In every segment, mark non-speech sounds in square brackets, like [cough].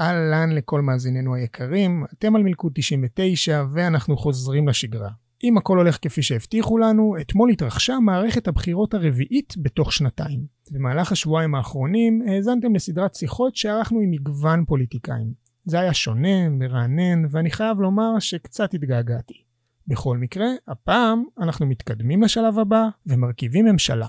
אהלן לכל מאזיננו היקרים, אתם על מלכוד 99 ואנחנו חוזרים לשגרה. אם הכל הולך כפי שהבטיחו לנו, אתמול התרחשה מערכת הבחירות הרביעית בתוך שנתיים. במהלך השבועיים האחרונים האזנתם לסדרת שיחות שערכנו עם מגוון פוליטיקאים. זה היה שונה, מרענן, ואני חייב לומר שקצת התגעגעתי. בכל מקרה, הפעם אנחנו מתקדמים לשלב הבא ומרכיבים ממשלה.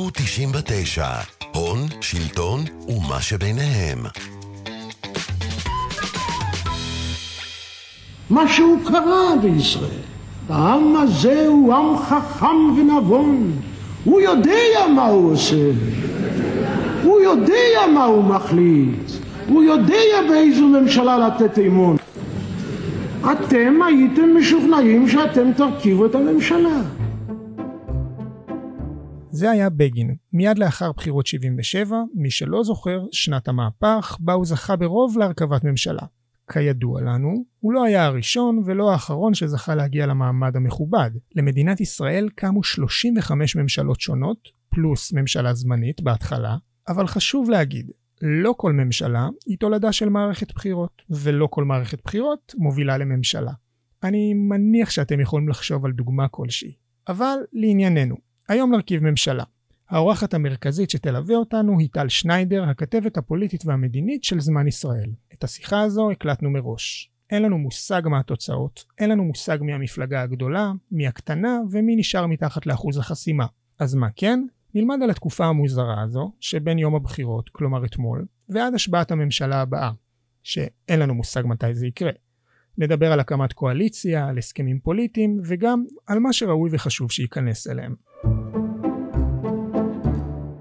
מילקו 99, הון, שלטון ומה שביניהם. משהו קרה בישראל. העם הזה הוא עם חכם ונבון. הוא יודע מה הוא עושה. הוא יודע מה הוא מחליט. הוא יודע באיזו ממשלה לתת אמון. אתם הייתם משוכנעים שאתם תרכיבו את הממשלה. זה היה בגין, מיד לאחר בחירות 77, מי שלא זוכר, שנת המהפך, בה הוא זכה ברוב להרכבת ממשלה. כידוע לנו, הוא לא היה הראשון ולא האחרון שזכה להגיע למעמד המכובד. למדינת ישראל קמו 35 ממשלות שונות, פלוס ממשלה זמנית בהתחלה, אבל חשוב להגיד, לא כל ממשלה היא תולדה של מערכת בחירות, ולא כל מערכת בחירות מובילה לממשלה. אני מניח שאתם יכולים לחשוב על דוגמה כלשהי. אבל לענייננו, היום נרכיב ממשלה. האורחת המרכזית שתלווה אותנו היא טל שניידר, הכתבת הפוליטית והמדינית של זמן ישראל. את השיחה הזו הקלטנו מראש. אין לנו מושג מה התוצאות, אין לנו מושג מי המפלגה הגדולה, מי הקטנה ומי נשאר מתחת לאחוז החסימה. אז מה כן? נלמד על התקופה המוזרה הזו, שבין יום הבחירות, כלומר אתמול, ועד השבעת הממשלה הבאה, שאין לנו מושג מתי זה יקרה. נדבר על הקמת קואליציה, על הסכמים פוליטיים, וגם על מה שראוי וחשוב שייכנס אליהם.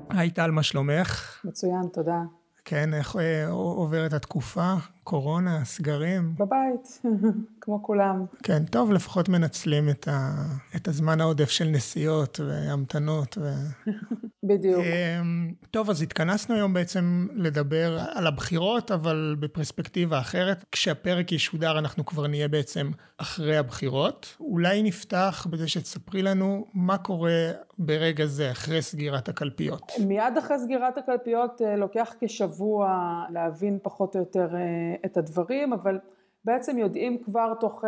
היי טל, מה שלומך? מצוין, תודה. כן, איך אה, עוברת התקופה? קורונה, סגרים? בבית, [laughs] כמו כולם. כן, טוב, לפחות מנצלים את, ה, את הזמן העודף של נסיעות והמתנות. ו... [laughs] בדיוק. אמ, טוב, אז התכנסנו היום בעצם לדבר על הבחירות, אבל בפרספקטיבה אחרת. כשהפרק ישודר אנחנו כבר נהיה בעצם אחרי הבחירות. אולי נפתח בזה שתספרי לנו מה קורה ברגע זה, אחרי סגירת הקלפיות. מיד אחרי סגירת הקלפיות אה, לוקח כשבוע להבין פחות או יותר אה, את הדברים, אבל בעצם יודעים כבר תוך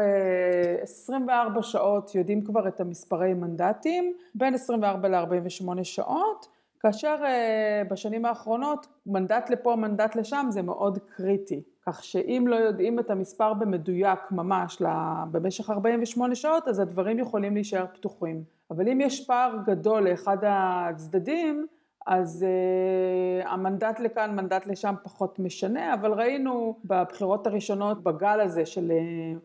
24 אה, שעות, יודעים כבר את המספרי מנדטים, בין 24 ל-48 שעות, כאשר אה, בשנים האחרונות מנדט לפה, מנדט לשם זה מאוד קריטי. כך שאם לא יודעים את המספר במדויק ממש במשך 48 שעות, אז הדברים יכולים להישאר פתוחים. אבל אם יש פער גדול לאחד הצדדים, אז uh, המנדט לכאן, מנדט לשם פחות משנה, אבל ראינו בבחירות הראשונות בגל הזה של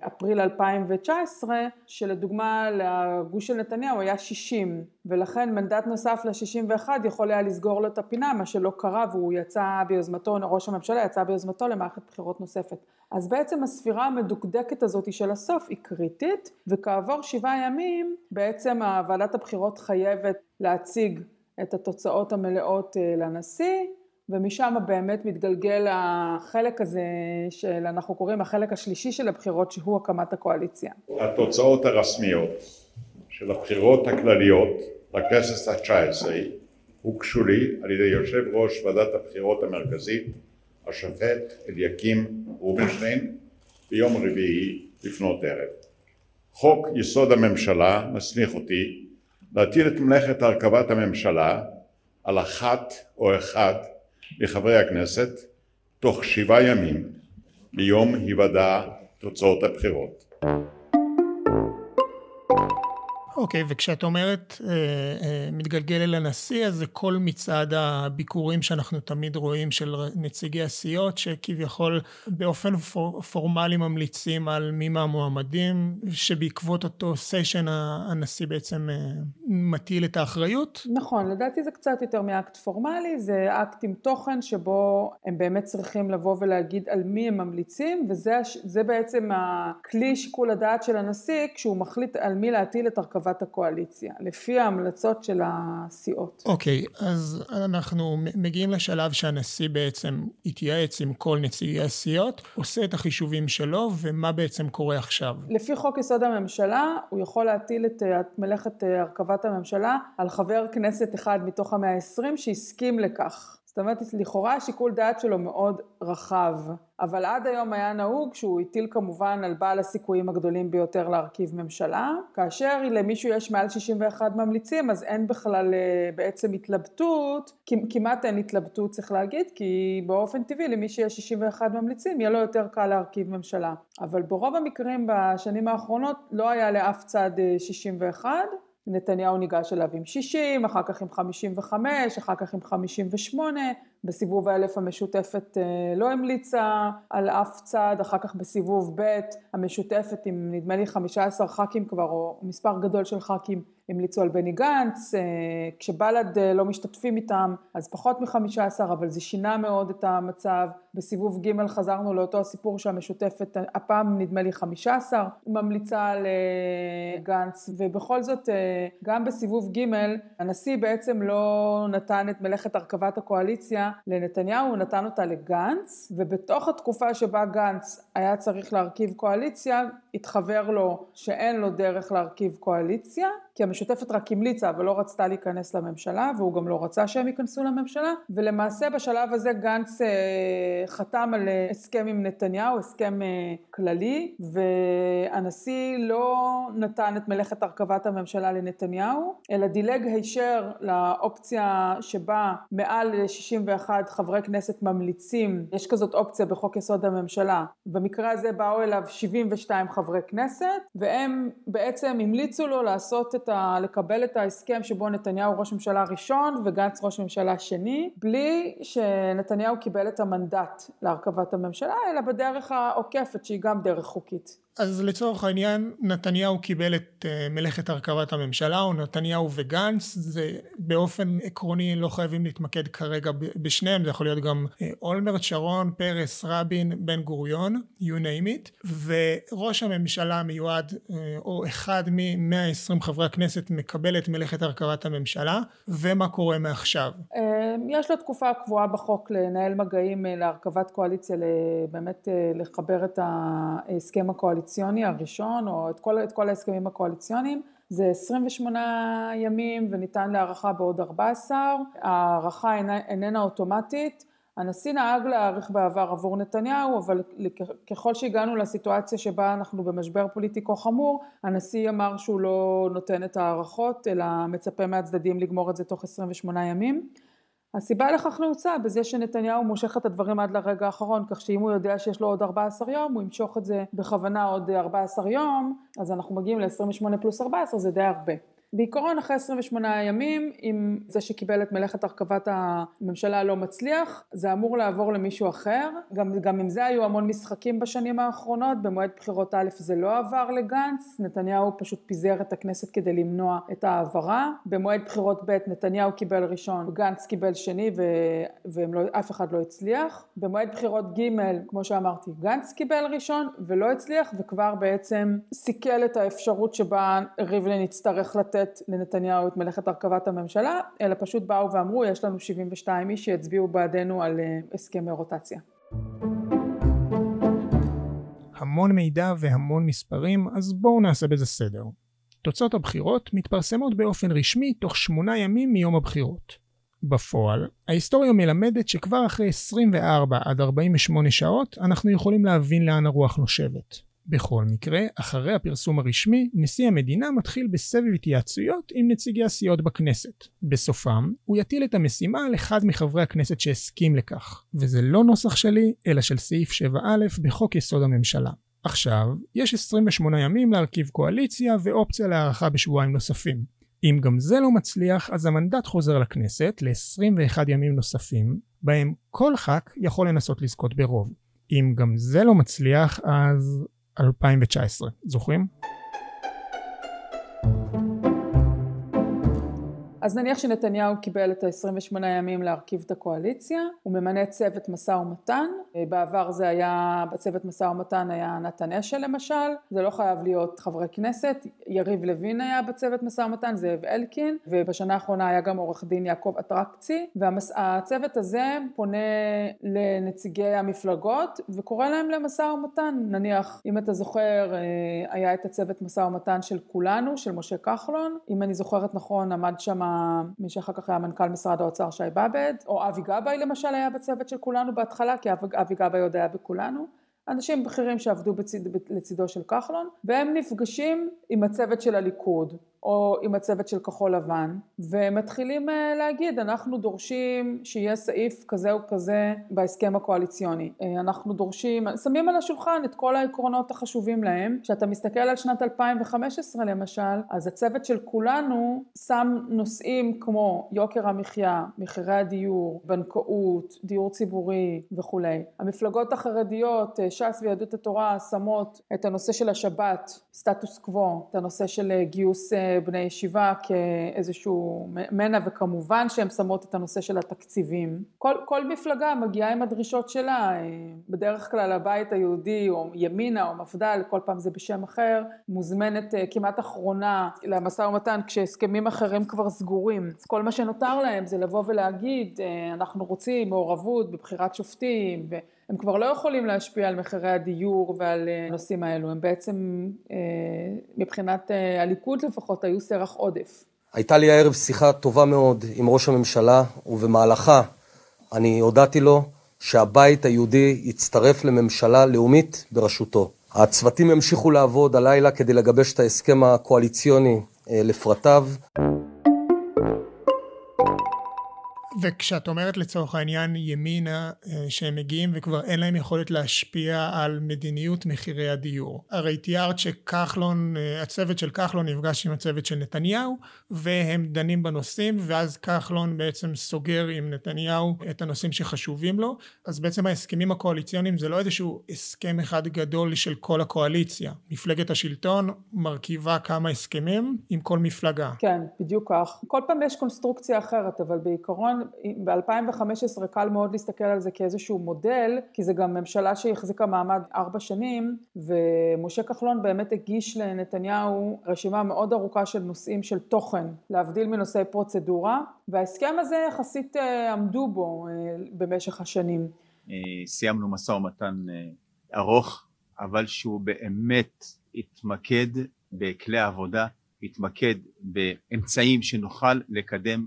uh, אפריל 2019, שלדוגמה לגוש של נתניהו היה 60, ולכן מנדט נוסף ל-61 יכול היה לסגור לו את הפינה, מה שלא קרה, והוא יצא ביוזמתו, ראש הממשלה יצא ביוזמתו למערכת בחירות נוספת. אז בעצם הספירה המדוקדקת הזאת של הסוף היא קריטית, וכעבור שבעה ימים בעצם ועדת הבחירות חייבת להציג את התוצאות המלאות אה, לנשיא, ומשם באמת מתגלגל החלק הזה של, אנחנו קוראים החלק השלישי של הבחירות, שהוא הקמת הקואליציה. התוצאות הרשמיות של הבחירות הכלליות לכנסת התשע עשרה הוגשו לי על ידי יושב ראש ועדת הבחירות המרכזית, השופט אליקים רובינשטיין, ביום רביעי לפנות ערב. חוק יסוד הממשלה מסמיך אותי להטיל את מלאכת הרכבת הממשלה על אחת או אחד מחברי הכנסת תוך שבעה ימים מיום היוודע תוצאות הבחירות. אוקיי, okay, וכשאת אומרת אה, אה, מתגלגל אל הנשיא, אז זה כל מצעד הביקורים שאנחנו תמיד רואים של נציגי הסיעות, שכביכול באופן פור, פורמלי ממליצים על מי מהמועמדים, שבעקבות אותו session הנשיא בעצם אה, מטיל את האחריות? נכון, לדעתי זה קצת יותר מאקט פורמלי, זה אקט עם תוכן שבו הם באמת צריכים לבוא ולהגיד על מי הם ממליצים, וזה בעצם הכלי שיקול הדעת של הנשיא, כשהוא מחליט על מי להטיל את הרכבת הרכבת הקואליציה, לפי ההמלצות של הסיעות. אוקיי, okay, אז אנחנו מגיעים לשלב שהנשיא בעצם התייעץ עם כל נציגי הסיעות, עושה את החישובים שלו, ומה בעצם קורה עכשיו? לפי חוק יסוד הממשלה, הוא יכול להטיל את מלאכת הרכבת הממשלה על חבר כנסת אחד מתוך המאה העשרים שהסכים לכך. זאת אומרת, לכאורה השיקול דעת שלו מאוד רחב, אבל עד היום היה נהוג שהוא הטיל כמובן על בעל הסיכויים הגדולים ביותר להרכיב ממשלה, כאשר למישהו יש מעל 61 ממליצים, אז אין בכלל אה, בעצם התלבטות, כמעט אין התלבטות צריך להגיד, כי באופן טבעי למי שיש 61 ממליצים יהיה לו יותר קל להרכיב ממשלה. אבל ברוב המקרים בשנים האחרונות לא היה לאף צד 61, אה, נתניהו ניגש אליו עם 60, אחר כך עם 55, אחר כך עם 58, בסיבוב האלף המשותפת אה, לא המליצה על אף צד, אחר כך בסיבוב ב' המשותפת עם נדמה לי 15 ח"כים כבר, או מספר גדול של ח"כים המליצו על בני גנץ, אה, כשבל"ד אה, לא משתתפים איתם אז פחות מחמישה עשר, אבל זה שינה מאוד את המצב. בסיבוב ג' חזרנו לאותו הסיפור שהמשותפת, הפעם נדמה לי חמישה עשר, ממליצה על אה, גנץ, ובכל זאת גם בסיבוב ג' הנשיא בעצם לא נתן את מלאכת הרכבת הקואליציה לנתניהו, הוא נתן אותה לגנץ, ובתוך התקופה שבה גנץ היה צריך להרכיב קואליציה, התחבר לו שאין לו דרך להרכיב קואליציה, כי המשותפת רק המליצה אבל לא רצתה להיכנס לממשלה והוא גם לא רצה שהם ייכנסו לממשלה. ולמעשה בשלב הזה גנץ אה, חתם על אה, הסכם עם נתניהו, הסכם אה, כללי והנשיא לא נתן את מלאכת הרכבת הממשלה לנתניהו אלא דילג הישר לאופציה שבה מעל 61 חברי כנסת ממליצים, יש כזאת אופציה בחוק יסוד הממשלה, במקרה הזה באו אליו 72 חברי כנסת והם בעצם המליצו לו לעשות את ה... לקבל את ההסכם שבו נתניהו ראש ממשלה ראשון וגנץ ראש ממשלה שני, בלי שנתניהו קיבל את המנדט להרכבת הממשלה, אלא בדרך העוקפת שהיא גם דרך חוקית. אז לצורך העניין נתניהו קיבל את uh, מלאכת הרכבת הממשלה או נתניהו וגנץ זה באופן עקרוני לא חייבים להתמקד כרגע בשניהם זה יכול להיות גם uh, אולמרט שרון פרס רבין בן גוריון you name it וראש הממשלה המיועד uh, או אחד מ-120 חברי הכנסת מקבל את מלאכת הרכבת הממשלה ומה קורה מעכשיו? יש לו תקופה קבועה בחוק לנהל מגעים להרכבת קואליציה באמת לחבר את ההסכם הקואליציוני הקואליציוני הראשון, או את כל, את כל ההסכמים הקואליציוניים, זה 28 ימים וניתן להארכה בעוד 14, ההארכה איננה אוטומטית, הנשיא נהג להאריך בעבר עבור נתניהו, אבל ככל שהגענו לסיטואציה שבה אנחנו במשבר פוליטי כה חמור, הנשיא אמר שהוא לא נותן את ההארכות, אלא מצפה מהצדדים לגמור את זה תוך 28 ימים. הסיבה לכך נעוצה בזה שנתניהו מושך את הדברים עד לרגע האחרון, כך שאם הוא יודע שיש לו עוד 14 יום, הוא ימשוך את זה בכוונה עוד 14 יום, אז אנחנו מגיעים ל-28 פלוס 14, זה די הרבה. בעיקרון אחרי 28 ימים, אם זה שקיבל את מלאכת הרכבת הממשלה לא מצליח, זה אמור לעבור למישהו אחר. גם, גם עם זה היו המון משחקים בשנים האחרונות, במועד בחירות א' זה לא עבר לגנץ, נתניהו פשוט פיזר את הכנסת כדי למנוע את ההעברה. במועד בחירות ב' נתניהו קיבל ראשון, גנץ קיבל שני ואף אחד לא הצליח. במועד בחירות ג', כמו שאמרתי, גנץ קיבל ראשון ולא הצליח, וכבר בעצם סיכל את האפשרות שבה ריבלין יצטרך לתת לתת לנתניהו את מלאכת הרכבת הממשלה, אלא פשוט באו ואמרו יש לנו 72 איש שיצביעו בעדנו על אה, הסכמי רוטציה. המון מידע והמון מספרים, אז בואו נעשה בזה סדר. תוצאות הבחירות מתפרסמות באופן רשמי תוך שמונה ימים מיום הבחירות. בפועל, ההיסטוריה מלמדת שכבר אחרי 24 עד 48 שעות אנחנו יכולים להבין לאן הרוח נושבת. בכל מקרה, אחרי הפרסום הרשמי, נשיא המדינה מתחיל בסבב התייעצויות עם נציגי הסיעות בכנסת. בסופם, הוא יטיל את המשימה על אחד מחברי הכנסת שהסכים לכך, וזה לא נוסח שלי, אלא של סעיף 7א בחוק יסוד הממשלה. עכשיו, יש 28 ימים להרכיב קואליציה ואופציה להארכה בשבועיים נוספים. אם גם זה לא מצליח, אז המנדט חוזר לכנסת ל-21 ימים נוספים, בהם כל ח"כ יכול לנסות לזכות ברוב. אם גם זה לא מצליח, אז 2019, זוכרים? אז נניח שנתניהו קיבל את ה-28 ימים להרכיב את הקואליציה, הוא ממנה צוות משא ומתן, בעבר זה היה, בצוות משא ומתן היה נתן אשל למשל, זה לא חייב להיות חברי כנסת, יריב לוין היה בצוות משא ומתן, זאב אלקין, ובשנה האחרונה היה גם עורך דין יעקב אטרקצי, והצוות הזה פונה לנציגי המפלגות וקורא להם למשא ומתן, נניח אם אתה זוכר אה, היה את הצוות משא ומתן של כולנו, של משה כחלון, אם אני זוכרת נכון עמד שם מי שאחר כך היה מנכ"ל משרד האוצר שי באב"ד, או אבי גבאי למשל היה בצוות של כולנו בהתחלה, כי אבי גבאי עוד היה בכולנו. אנשים בכירים שעבדו בצד, לצידו של כחלון, והם נפגשים עם הצוות של הליכוד, או עם הצוות של כחול לבן, ומתחילים אה, להגיד, אנחנו דורשים שיהיה סעיף כזה או כזה בהסכם הקואליציוני. אה, אנחנו דורשים, שמים על השולחן את כל העקרונות החשובים להם. כשאתה מסתכל על שנת 2015 למשל, אז הצוות של כולנו שם נושאים כמו יוקר המחיה, מחירי הדיור, בנקאות, דיור ציבורי וכולי. המפלגות החרדיות, אה, ש"ס ויהדות התורה, שמות את הנושא של השבת, סטטוס קוו, את הנושא של גיוס בני ישיבה כאיזשהו מנע וכמובן שהן שמות את הנושא של התקציבים. כל, כל מפלגה מגיעה עם הדרישות שלה, בדרך כלל הבית היהודי או ימינה או מפד"ל, כל פעם זה בשם אחר, מוזמנת אה, כמעט אחרונה למשא ומתן כשהסכמים אחרים כבר סגורים. אז כל מה שנותר להם זה לבוא ולהגיד אה, אנחנו רוצים מעורבות בבחירת שופטים הם כבר לא יכולים להשפיע על מחירי הדיור ועל הנושאים אה, האלו, הם בעצם אה, מבחינת אה, הליכוד לפחות היו סרח עודף. הייתה לי הערב שיחה טובה מאוד עם ראש הממשלה, ובמהלכה אני הודעתי לו שהבית היהודי יצטרף לממשלה לאומית בראשותו. הצוותים ימשיכו לעבוד הלילה כדי לגבש את ההסכם הקואליציוני לפרטיו. וכשאת אומרת לצורך העניין ימינה אה, שהם מגיעים וכבר אין להם יכולת להשפיע על מדיניות מחירי הדיור. הרי תיארת שכחלון, אה, הצוות של כחלון נפגש עם הצוות של נתניהו והם דנים בנושאים ואז כחלון בעצם סוגר עם נתניהו את הנושאים שחשובים לו אז בעצם ההסכמים הקואליציוניים זה לא איזשהו הסכם אחד גדול של כל הקואליציה. מפלגת השלטון מרכיבה כמה הסכמים עם כל מפלגה. כן, בדיוק כך. כל פעם יש קונסטרוקציה אחרת אבל בעיקרון ב-2015 קל מאוד להסתכל על זה כאיזשהו מודל, כי זה גם ממשלה שהחזיקה מעמד ארבע שנים, ומשה כחלון באמת הגיש לנתניהו רשימה מאוד ארוכה של נושאים של תוכן, להבדיל מנושאי פרוצדורה, וההסכם הזה יחסית אה, עמדו בו אה, במשך השנים. אה, סיימנו משא ומתן ארוך, אבל שהוא באמת התמקד בכלי העבודה, התמקד באמצעים שנוכל לקדם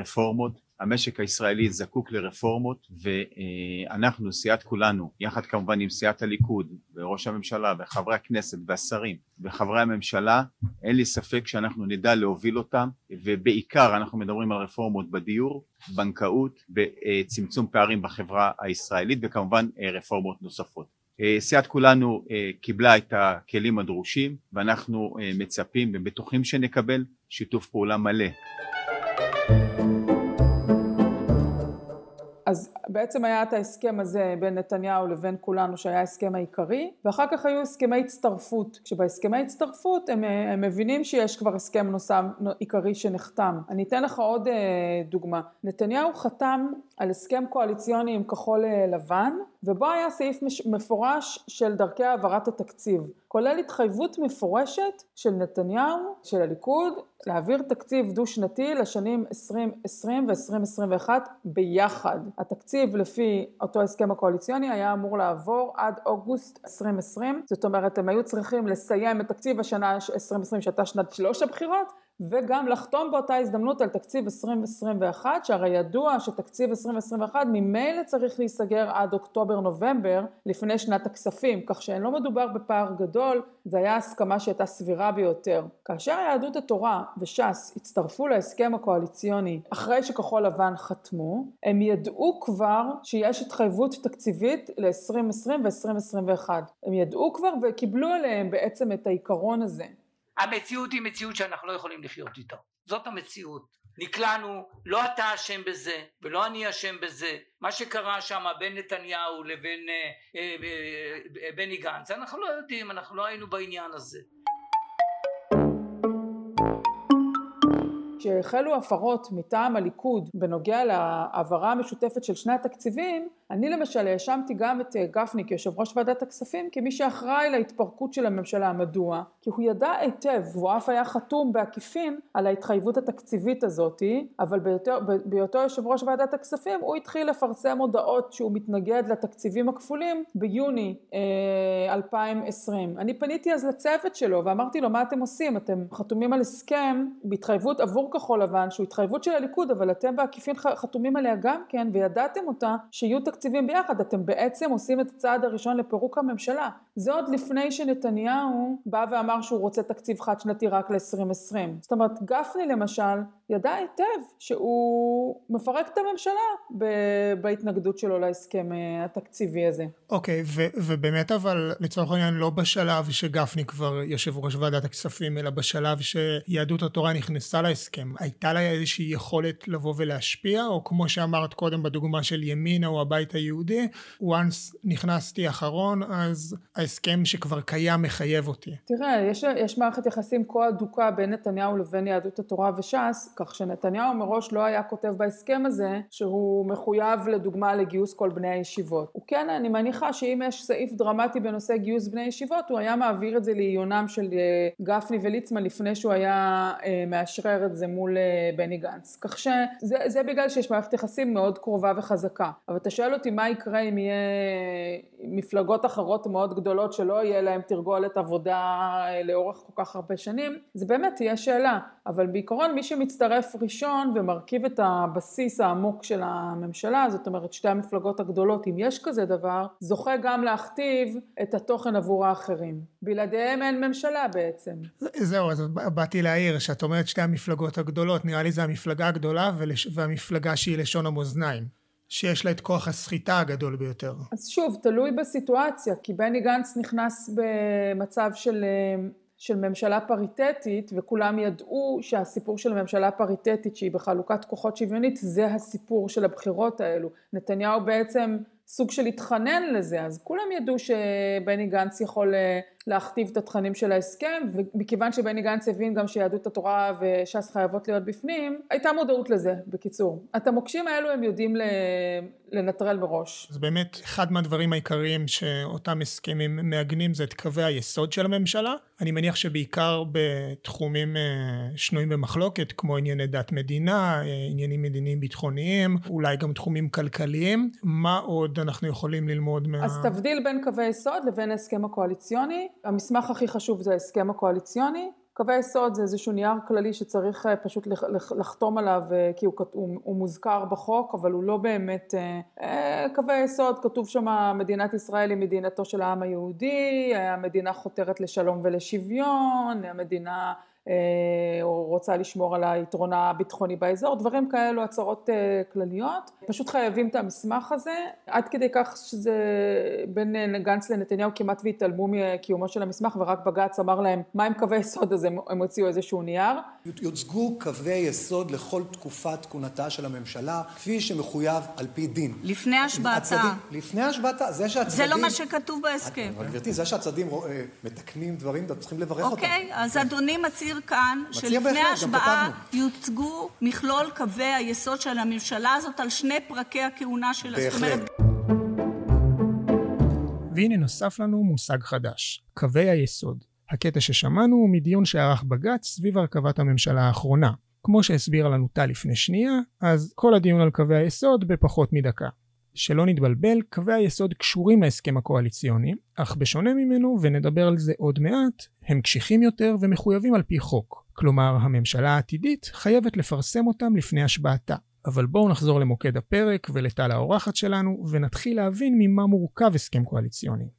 רפורמות המשק הישראלי זקוק לרפורמות ואנחנו סיעת כולנו יחד כמובן עם סיעת הליכוד וראש הממשלה וחברי הכנסת והשרים וחברי הממשלה אין לי ספק שאנחנו נדע להוביל אותם ובעיקר אנחנו מדברים על רפורמות בדיור, בנקאות, בצמצום פערים בחברה הישראלית וכמובן רפורמות נוספות. סיעת כולנו קיבלה את הכלים הדרושים ואנחנו מצפים ובטוחים שנקבל שיתוף פעולה מלא אז בעצם היה את ההסכם הזה בין נתניהו לבין כולנו שהיה ההסכם העיקרי ואחר כך היו הסכמי הצטרפות. כשבהסכמי הצטרפות הם, הם מבינים שיש כבר הסכם נוסף עיקרי שנחתם. אני אתן לך עוד אה, דוגמה. נתניהו חתם על הסכם קואליציוני עם כחול אה, לבן ובו היה סעיף מפורש של דרכי העברת התקציב כולל התחייבות מפורשת של נתניהו, של הליכוד, להעביר תקציב דו שנתי לשנים 2020 ו-2021 ביחד. התקציב לפי אותו הסכם הקואליציוני היה אמור לעבור עד אוגוסט 2020, זאת אומרת הם היו צריכים לסיים את תקציב השנה 2020 שהייתה שנת שלוש הבחירות וגם לחתום באותה הזדמנות על תקציב 2021, שהרי ידוע שתקציב 2021 ממילא צריך להיסגר עד אוקטובר-נובמבר לפני שנת הכספים, כך שלא מדובר בפער גדול, זו הייתה הסכמה שהייתה סבירה ביותר. כאשר יהדות התורה וש"ס הצטרפו להסכם הקואליציוני אחרי שכחול לבן חתמו, הם ידעו כבר שיש התחייבות תקציבית ל-2020 ו-2021. הם ידעו כבר וקיבלו עליהם בעצם את העיקרון הזה. המציאות היא מציאות שאנחנו לא יכולים לחיות איתה. זאת המציאות. נקלענו לא אתה אשם בזה ולא אני אשם בזה. מה שקרה שם בין נתניהו לבין אה, אה, אה, בני גנץ אנחנו לא יודעים אנחנו לא היינו בעניין הזה. כשהחלו הפרות מטעם הליכוד בנוגע להעברה המשותפת של שני התקציבים, אני למשל האשמתי גם את אה, גפני כיושב ראש ועדת הכספים כמי שאחראי להתפרקות של הממשלה. מדוע? כי הוא ידע היטב, והוא אף היה חתום בעקיפין על ההתחייבות התקציבית הזאתי, אבל בהיותו, בהיותו יושב ראש ועדת הכספים הוא התחיל לפרסם הודעות שהוא מתנגד לתקציבים הכפולים ביוני אה, 2020. אני פניתי אז לצוות שלו ואמרתי לו מה אתם עושים? אתם חתומים על הסכם בהתחייבות עבור כחול לבן שהוא התחייבות של הליכוד אבל אתם בעקיפין חתומים עליה גם כן וידעתם אותה שיהיו תקציבים ביחד, אתם בעצם עושים את הצעד הראשון לפירוק הממשלה. זה עוד לפני שנתניהו בא ואמר שהוא רוצה תקציב חד שנתי רק ל-2020. זאת אומרת, גפני למשל ידע היטב שהוא מפרק את הממשלה בהתנגדות שלו להסכם אה, התקציבי הזה. אוקיי, okay, ובאמת אבל לצורך העניין לא בשלב שגפני כבר יושב ראש ועדת הכספים, אלא בשלב שיהדות התורה נכנסה להסכם. הייתה לה איזושהי יכולת לבוא ולהשפיע, או כמו שאמרת קודם בדוגמה של ימינה או הבית היהודי, once נכנסתי אחרון, אז ההסכם שכבר קיים מחייב אותי. תראה, יש, יש מערכת יחסים כה הדוקה בין נתניהו לבין יהדות התורה וש"ס, כך שנתניהו מראש לא היה כותב בהסכם הזה שהוא מחויב לדוגמה לגיוס כל בני הישיבות. הוא כן, אני מניחה שאם יש סעיף דרמטי בנושא גיוס בני ישיבות, הוא היה מעביר את זה לעיונם של אה, גפני וליצמן לפני שהוא היה אה, מאשרר את זה מול אה, בני גנץ. כך שזה בגלל שיש מערכת יחסים מאוד קרובה וחזקה. אבל אתה שואל אותי מה יקרה אם יהיה מפלגות אחרות מאוד גדולות שלא יהיה להם תרגולת עבודה לאורך כל כך הרבה שנים, זה באמת תהיה שאלה. אבל בעיקרון מי שמצטרף ראשון ומרכיב את הבסיס העמוק של הממשלה, זאת אומרת שתי המפלגות הגדולות, אם יש כזה דבר, זוכה גם להכתיב את התוכן עבור האחרים. בלעדיהם אין ממשלה בעצם. זהו, אז באתי להעיר, שאת אומרת שתי המפלגות הגדולות, נראה לי זה המפלגה הגדולה והמפלגה שהיא לשון המאזניים. שיש לה את כוח הסחיטה הגדול ביותר. אז שוב, תלוי בסיטואציה, כי בני גנץ נכנס במצב של של ממשלה פריטטית וכולם ידעו שהסיפור של ממשלה פריטטית שהיא בחלוקת כוחות שוויונית זה הסיפור של הבחירות האלו. נתניהו בעצם סוג של התחנן לזה, אז כולם ידעו שבני גנץ יכול אה, להכתיב את התכנים של ההסכם, ומכיוון שבני גנץ הבין גם שיהדות התורה וש"ס חייבות להיות בפנים, הייתה מודעות לזה, בקיצור. את המוקשים האלו הם יודעים לנטרל מראש. אז באמת, אחד מהדברים העיקריים שאותם הסכמים מעגנים זה את קווי היסוד של הממשלה. אני מניח שבעיקר בתחומים אה, שנויים במחלוקת, כמו ענייני דת מדינה, אה, עניינים מדיניים ביטחוניים, אולי גם תחומים כלכליים. מה עוד אנחנו יכולים ללמוד מה... אז תבדיל בין קווי יסוד לבין ההסכם הקואליציוני. המסמך הכי חשוב זה ההסכם הקואליציוני. קווי יסוד זה איזשהו נייר כללי שצריך אה, פשוט לחתום עליו אה, כי הוא, הוא, הוא מוזכר בחוק אבל הוא לא באמת אה, קווי יסוד כתוב שם מדינת ישראל היא מדינתו של העם היהודי המדינה חותרת לשלום ולשוויון המדינה או רוצה לשמור על היתרונה הביטחוני באזור, דברים כאלו, הצהרות אה, כלליות. פשוט חייבים את המסמך הזה, עד כדי כך שזה בין גנץ לנתניהו כמעט והתעלמו מקיומו של המסמך, ורק בג"ץ אמר להם מה הם קווי יסוד, אז הם הוציאו איזשהו נייר. יוצגו קווי יסוד לכל תקופת כהונתה של הממשלה, כפי שמחויב על פי דין. לפני השבעתה. לפני השבעתה, זה שהצדדים... זה לא מה שכתוב בהסכם. אבל גברתי, זה שהצדדים אה, מתקנים דברים, אתם צריכים לברך אותם. אוקיי, אז אדוני מצהיר כאן שלפני ההשבעה יוצגו מכלול קווי היסוד של הממשלה הזאת על שני פרקי הכהונה שלה. בהחלט. והנה נוסף לנו מושג חדש, קווי היסוד. הקטע ששמענו הוא מדיון שערך בג"ץ סביב הרכבת הממשלה האחרונה. כמו שהסבירה לנו טל לפני שנייה, אז כל הדיון על קווי היסוד בפחות מדקה. שלא נתבלבל, קווי היסוד קשורים להסכם הקואליציוני, אך בשונה ממנו, ונדבר על זה עוד מעט, הם קשיחים יותר ומחויבים על פי חוק. כלומר, הממשלה העתידית חייבת לפרסם אותם לפני השבעתה. אבל בואו נחזור למוקד הפרק ולטל האורחת שלנו, ונתחיל להבין ממה מורכב הסכם קואליציוני.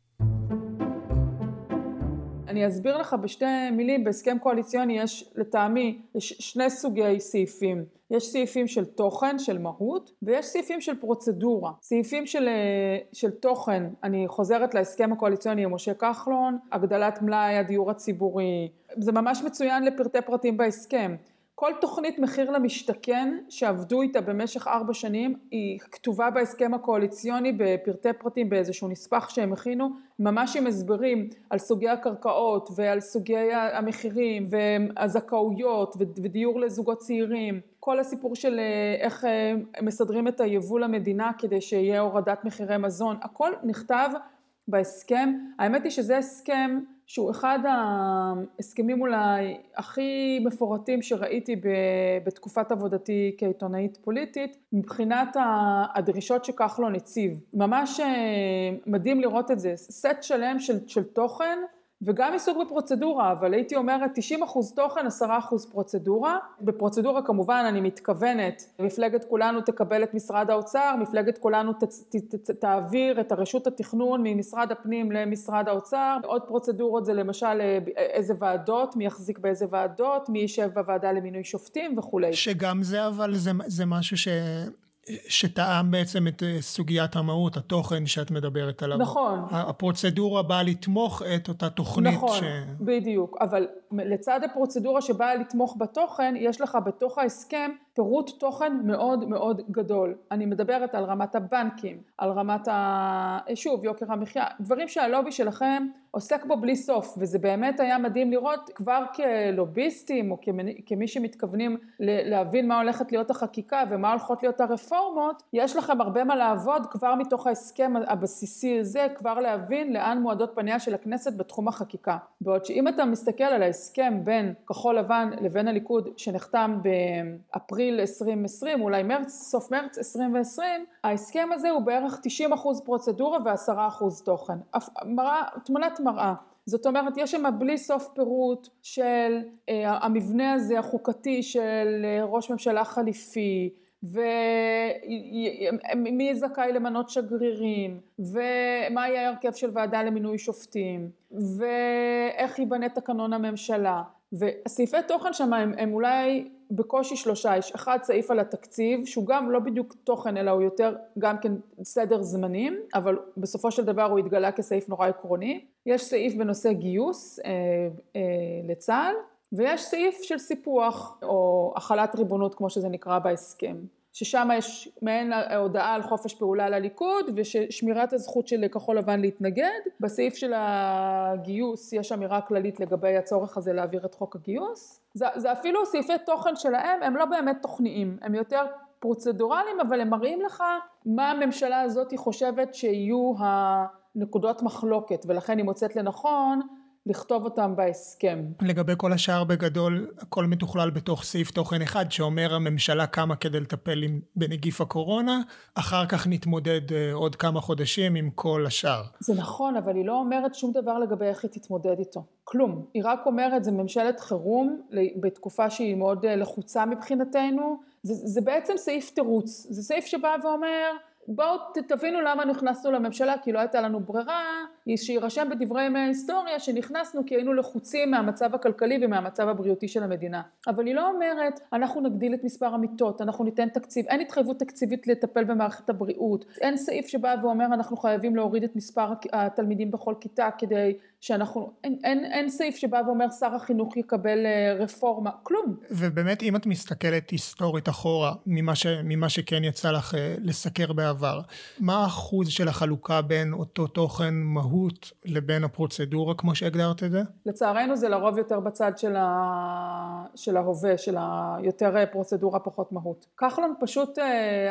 אני אסביר לך בשתי מילים, בהסכם קואליציוני יש לטעמי, יש שני סוגי סעיפים. יש סעיפים של תוכן, של מהות, ויש סעיפים של פרוצדורה. סעיפים של, אה, של תוכן, אני חוזרת להסכם הקואליציוני עם משה כחלון, הגדלת מלאי הדיור הציבורי, זה ממש מצוין לפרטי פרטים בהסכם. כל תוכנית מחיר למשתכן שעבדו איתה במשך ארבע שנים היא כתובה בהסכם הקואליציוני בפרטי פרטים באיזשהו נספח שהם הכינו ממש עם הסברים על סוגי הקרקעות ועל סוגי המחירים והזכאויות ודיור לזוגות צעירים. כל הסיפור של אה, איך אה, מסדרים את היבוא למדינה כדי שיהיה הורדת מחירי מזון הכל נכתב בהסכם. האמת היא שזה הסכם שהוא אחד ההסכמים אולי הכי מפורטים שראיתי בתקופת עבודתי כעיתונאית פוליטית מבחינת הדרישות שכחלון הציב. ממש אה, מדהים לראות את זה, סט שלם של, של תוכן וגם עיסוק בפרוצדורה, אבל הייתי אומרת 90 אחוז תוכן, 10 אחוז פרוצדורה. בפרוצדורה כמובן אני מתכוונת, מפלגת כולנו תקבל את משרד האוצר, מפלגת כולנו ת, ת, ת, תעביר את הרשות התכנון ממשרד הפנים למשרד האוצר. עוד פרוצדורות זה למשל אה, איזה ועדות, מי יחזיק באיזה ועדות, מי יישב בוועדה למינוי שופטים וכולי. שגם זה אבל זה, זה משהו ש... שטעם בעצם את אה, סוגיית המהות, התוכן שאת מדברת עליו. נכון. הפרוצדורה באה לתמוך את אותה תוכנית. נכון, ש... בדיוק. אבל לצד הפרוצדורה שבאה לתמוך בתוכן, יש לך בתוך ההסכם פירוט תוכן מאוד מאוד גדול. אני מדברת על רמת הבנקים, על רמת ה... שוב, יוקר המחיה, דברים שהלובי שלכם עוסק בו בלי סוף, וזה באמת היה מדהים לראות כבר כלוביסטים או כמי, כמי שמתכוונים להבין מה הולכת להיות החקיקה ומה הולכות להיות הרפורמות, יש לכם הרבה מה לעבוד כבר מתוך ההסכם הבסיסי הזה, כבר להבין לאן מועדות פניה של הכנסת בתחום החקיקה. בעוד שאם אתה מסתכל על ההסכם בין כחול לבן לבין הליכוד שנחתם באפריל 2020, אולי מרץ, סוף מרץ 2020, ההסכם הזה הוא בערך 90% פרוצדורה ו-10% תוכן. מראה, תמונת מראה. זאת אומרת, יש שם בלי סוף פירוט של אה, המבנה הזה החוקתי של אה, ראש ממשלה חליפי, ומי זכאי למנות שגרירים, ומה יהיה ההרכב של ועדה למינוי שופטים, ואיך ייבנה תקנון הממשלה. וסעיפי תוכן שם הם, הם אולי בקושי שלושה, יש אחד סעיף על התקציב שהוא גם לא בדיוק תוכן אלא הוא יותר גם כן סדר זמנים, אבל בסופו של דבר הוא התגלה כסעיף נורא עקרוני. יש סעיף בנושא גיוס אה, אה, לצה"ל ויש סעיף של סיפוח או החלת ריבונות כמו שזה נקרא בהסכם. ששם יש מעין הודעה על חופש פעולה לליכוד ושמירת הזכות של כחול לבן להתנגד. בסעיף של הגיוס יש אמירה כללית לגבי הצורך הזה להעביר את חוק הגיוס. זה, זה אפילו סעיפי תוכן שלהם הם לא באמת תוכניים, הם יותר פרוצדורליים אבל הם מראים לך מה הממשלה הזאת חושבת שיהיו הנקודות מחלוקת ולכן היא מוצאת לנכון לכתוב אותם בהסכם. לגבי כל השאר בגדול הכל מתוכלל בתוך סעיף תוכן אחד שאומר הממשלה קמה כדי לטפל עם, בנגיף הקורונה אחר כך נתמודד uh, עוד כמה חודשים עם כל השאר. זה נכון אבל היא לא אומרת שום דבר לגבי איך היא תתמודד איתו כלום היא רק אומרת זה ממשלת חירום בתקופה שהיא מאוד אה, לחוצה מבחינתנו זה, זה בעצם סעיף תירוץ זה סעיף שבא ואומר בואו תבינו למה נכנסנו לממשלה כי לא הייתה לנו ברירה, שיירשם בדברי ימי ההיסטוריה שנכנסנו כי היינו לחוצים מהמצב הכלכלי ומהמצב הבריאותי של המדינה. אבל היא לא אומרת אנחנו נגדיל את מספר המיטות, אנחנו ניתן תקציב, אין התחייבות תקציבית לטפל במערכת הבריאות, אין סעיף שבא ואומר אנחנו חייבים להוריד את מספר התלמידים בכל כיתה כדי שאנחנו, אין, אין, אין סעיף שבא ואומר שר החינוך יקבל אה, רפורמה, כלום. ובאמת אם את מסתכלת היסטורית אחורה ממה, ש, ממה שכן יצא לך אה, לסקר בעבר, מה האחוז של החלוקה בין אותו תוכן מהות לבין הפרוצדורה כמו שהגדרת את זה? לצערנו זה לרוב יותר בצד של, ה... של ההווה, של היותר אה, פרוצדורה פחות מהות. כחלון פשוט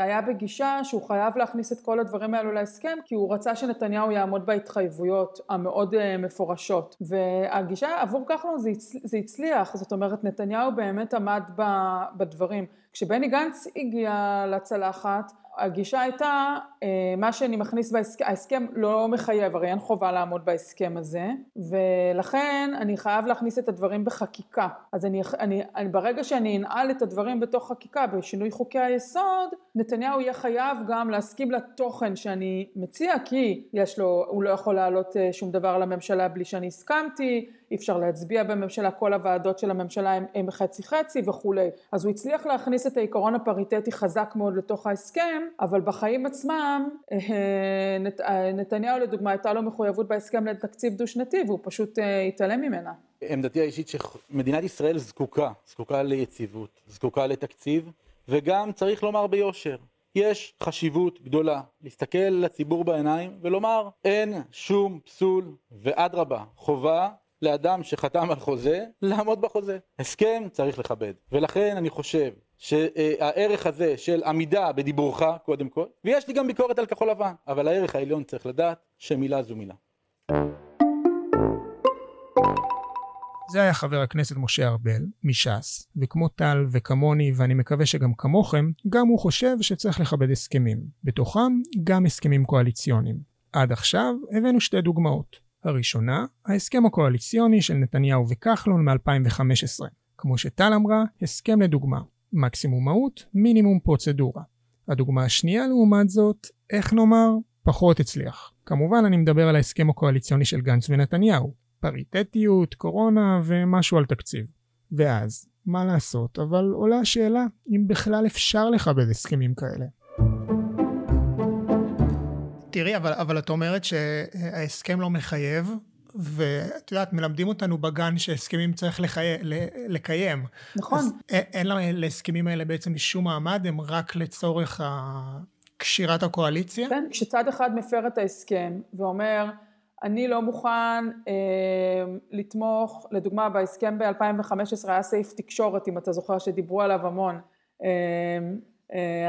היה בגישה שהוא חייב להכניס את כל הדברים האלו להסכם כי הוא רצה שנתניהו יעמוד בהתחייבויות המאוד מפורטות. מפורשות. והגישה עבור כחלון זה, הצ... זה הצליח, זאת אומרת נתניהו באמת עמד בדברים. כשבני גנץ הגיע לצלחת, הגישה הייתה, אה, מה שאני מכניס בהסכם, ההסכם לא מחייב, הרי אין חובה לעמוד בהסכם הזה, ולכן אני חייב להכניס את הדברים בחקיקה. אז אני, אני, אני, ברגע שאני אנעל את הדברים בתוך חקיקה, בשינוי חוקי היסוד, נתניהו יהיה חייב גם להסכים לתוכן שאני מציע, כי יש לו, הוא לא יכול להעלות אה, שום דבר לממשלה בלי שאני הסכמתי, אי אפשר להצביע בממשלה, כל הוועדות של הממשלה הם, הם חצי חצי וכולי. אז הוא הצליח להכניס את העיקרון הפריטטי חזק מאוד לתוך ההסכם, אבל בחיים עצמם אה, נת, אה, נתניהו לדוגמה הייתה לו מחויבות בהסכם לתקציב דו שנתי והוא פשוט התעלם ממנה. עמדתי האישית שמדינת ישראל זקוקה, זקוקה ליציבות, זקוקה לתקציב, וגם צריך לומר ביושר, יש חשיבות גדולה להסתכל לציבור בעיניים ולומר אין שום פסול ואדרבה חובה לאדם שחתם על חוזה לעמוד בחוזה. הסכם צריך לכבד ולכן אני חושב שהערך הזה של עמידה בדיבורך קודם כל ויש לי גם ביקורת על כחול לבן אבל הערך העליון צריך לדעת שמילה זו מילה. זה היה חבר הכנסת משה ארבל, מש"ס, וכמו טל וכמוני, ואני מקווה שגם כמוכם, גם הוא חושב שצריך לכבד הסכמים. בתוכם גם הסכמים קואליציוניים. עד עכשיו הבאנו שתי דוגמאות. הראשונה, ההסכם הקואליציוני של נתניהו וכחלון מ-2015. כמו שטל אמרה, הסכם לדוגמה. מקסימום מהות, מינימום פרוצדורה. הדוגמה השנייה לעומת זאת, איך נאמר, פחות הצליח. כמובן אני מדבר על ההסכם הקואליציוני של גנץ ונתניהו. פריטטיות, קורונה ומשהו על תקציב. ואז, מה לעשות, אבל עולה השאלה אם בכלל אפשר לכבד הסכמים כאלה. תראי, אבל, אבל את אומרת שההסכם לא מחייב, ואת יודעת, מלמדים אותנו בגן שהסכמים צריך לחי... לקיים. נכון. אז אין להסכמים האלה בעצם שום מעמד, הם רק לצורך קשירת הקואליציה? כן, כשצד אחד מפר את ההסכם ואומר, אני לא מוכן אה, לתמוך, לדוגמה בהסכם ב-2015 היה סעיף תקשורת, אם אתה זוכר שדיברו עליו המון. אה, אה,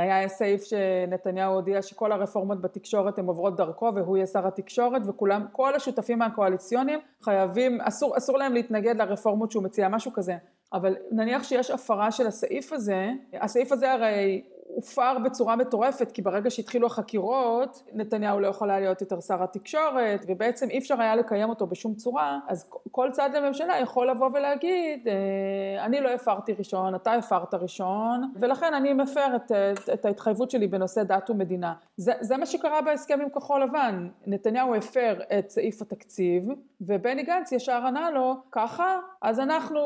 היה סעיף שנתניהו הודיע שכל הרפורמות בתקשורת הן עוברות דרכו והוא יהיה שר התקשורת וכולם, כל השותפים מהקואליציונים חייבים, אסור, אסור להם להתנגד לרפורמות שהוא מציע, משהו כזה. אבל נניח שיש הפרה של הסעיף הזה, הסעיף הזה הרי הופר בצורה מטורפת, כי ברגע שהתחילו החקירות, נתניהו לא יכול היה להיות יותר שר התקשורת, ובעצם אי אפשר היה לקיים אותו בשום צורה, אז כל צד לממשלה יכול לבוא ולהגיד, אה, אני לא הפרתי ראשון, אתה הפרת ראשון, ולכן אני מפר את, את, את ההתחייבות שלי בנושא דת ומדינה. זה, זה מה שקרה בהסכם עם כחול לבן, נתניהו הפר את סעיף התקציב, ובני גנץ ישר ענה לו, ככה? אז אנחנו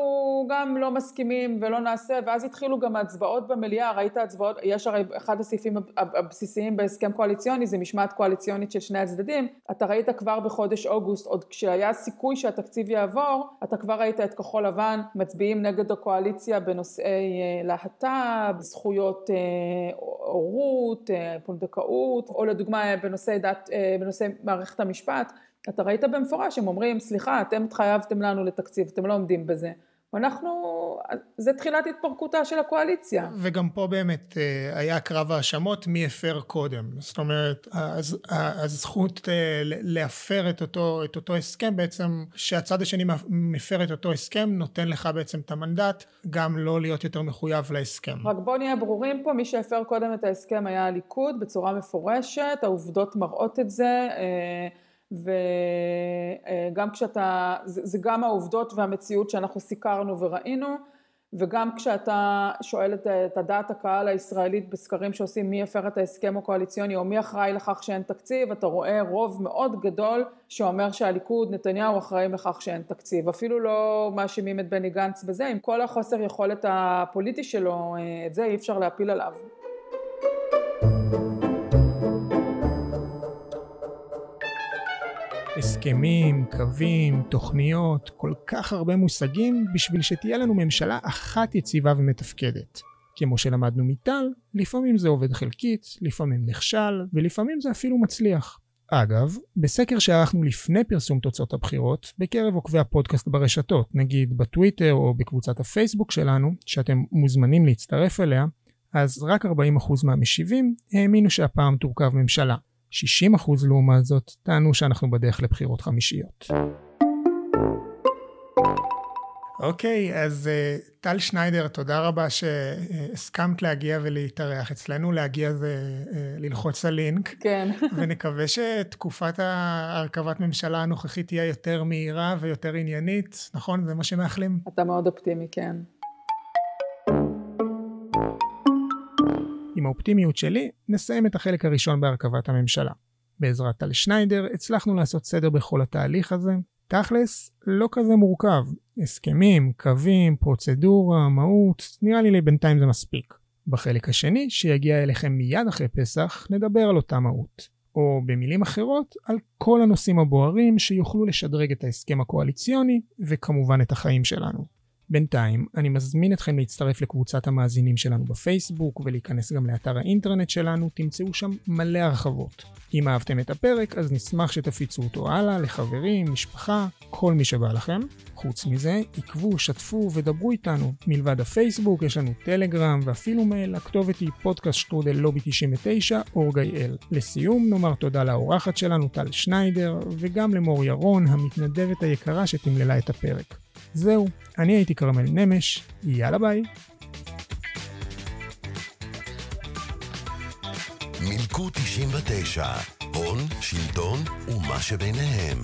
גם לא מסכימים ולא נעשה, ואז התחילו גם ההצבעות במליאה, ראית הצבעות, יש הרי אחד הסעיפים הבסיסיים בהסכם קואליציוני זה משמעת קואליציונית של שני הצדדים, אתה ראית כבר בחודש אוגוסט, עוד כשהיה סיכוי שהתקציב יעבור, אתה כבר ראית את כחול לבן מצביעים נגד הקואליציה בנושאי אה, להט"ב, זכויות אה, הורות, אה, פונדקאות, או לדוגמה בנושא דת, בנושא מערכת המשפט, אתה ראית במפורש, הם אומרים, סליחה, אתם התחייבתם לנו לתקציב, אתם לא עומדים בזה. ואנחנו, זה תחילת התפרקותה של הקואליציה. וגם פה באמת אה, היה קרב האשמות מי הפר קודם. זאת אומרת, הזכות אה, להפר את אותו, את אותו הסכם בעצם, שהצד השני מפר את אותו הסכם, נותן לך בעצם את המנדט גם לא להיות יותר מחויב להסכם. רק בוא נהיה ברורים פה, מי שהפר קודם את ההסכם היה הליכוד בצורה מפורשת, העובדות מראות את זה. אה, וגם כשאתה, זה גם העובדות והמציאות שאנחנו סיקרנו וראינו, וגם כשאתה שואל את הדעת הקהל הישראלית בסקרים שעושים מי הפר את ההסכם הקואליציוני או מי אחראי לכך שאין תקציב, אתה רואה רוב מאוד גדול שאומר שהליכוד, נתניהו אחראים לכך שאין תקציב. אפילו לא מאשימים את בני גנץ בזה, עם כל החוסר יכולת הפוליטי שלו, את זה אי אפשר להפיל עליו. הסכמים, קווים, תוכניות, כל כך הרבה מושגים בשביל שתהיה לנו ממשלה אחת יציבה ומתפקדת. כמו שלמדנו מטל, לפעמים זה עובד חלקית, לפעמים נכשל, ולפעמים זה אפילו מצליח. אגב, בסקר שערכנו לפני פרסום תוצאות הבחירות, בקרב עוקבי הפודקאסט ברשתות, נגיד בטוויטר או בקבוצת הפייסבוק שלנו, שאתם מוזמנים להצטרף אליה, אז רק 40% מהמשיבים האמינו שהפעם תורכב ממשלה. 60% לעומת זאת טענו שאנחנו בדרך לבחירות חמישיות. אוקיי, okay, אז uh, טל שניידר, תודה רבה שהסכמת להגיע ולהתארח אצלנו. להגיע זה uh, ללחוץ על לינק. כן. [laughs] ונקווה שתקופת הרכבת ממשלה הנוכחית תהיה יותר מהירה ויותר עניינית, נכון? זה מה שמאחלים? אתה מאוד אופטימי, כן. עם האופטימיות שלי, נסיים את החלק הראשון בהרכבת הממשלה. בעזרת טל שניידר הצלחנו לעשות סדר בכל התהליך הזה. תכלס, לא כזה מורכב. הסכמים, קווים, פרוצדורה, מהות, נראה לי בינתיים זה מספיק. בחלק השני, שיגיע אליכם מיד אחרי פסח, נדבר על אותה מהות. או במילים אחרות, על כל הנושאים הבוערים שיוכלו לשדרג את ההסכם הקואליציוני, וכמובן את החיים שלנו. בינתיים, אני מזמין אתכם להצטרף לקבוצת המאזינים שלנו בפייסבוק ולהיכנס גם לאתר האינטרנט שלנו, תמצאו שם מלא הרחבות. אם אהבתם את הפרק, אז נשמח שתפיצו אותו הלאה לחברים, משפחה, כל מי שבא לכם. חוץ מזה, עקבו, שתפו ודברו איתנו. מלבד הפייסבוק, יש לנו טלגרם ואפילו מייל, הכתובת היא פודקאסט שטרודל לובי 99, אור גיא-אל. לסיום, נאמר תודה לאורחת שלנו, טל שניידר, וגם למור ירון, המתנדבת היקרה שתמללה את הפרק. זהו, אני הייתי כרמל נמש, יאללה ביי. מילקו 99, הון, שלטון ומה שביניהם.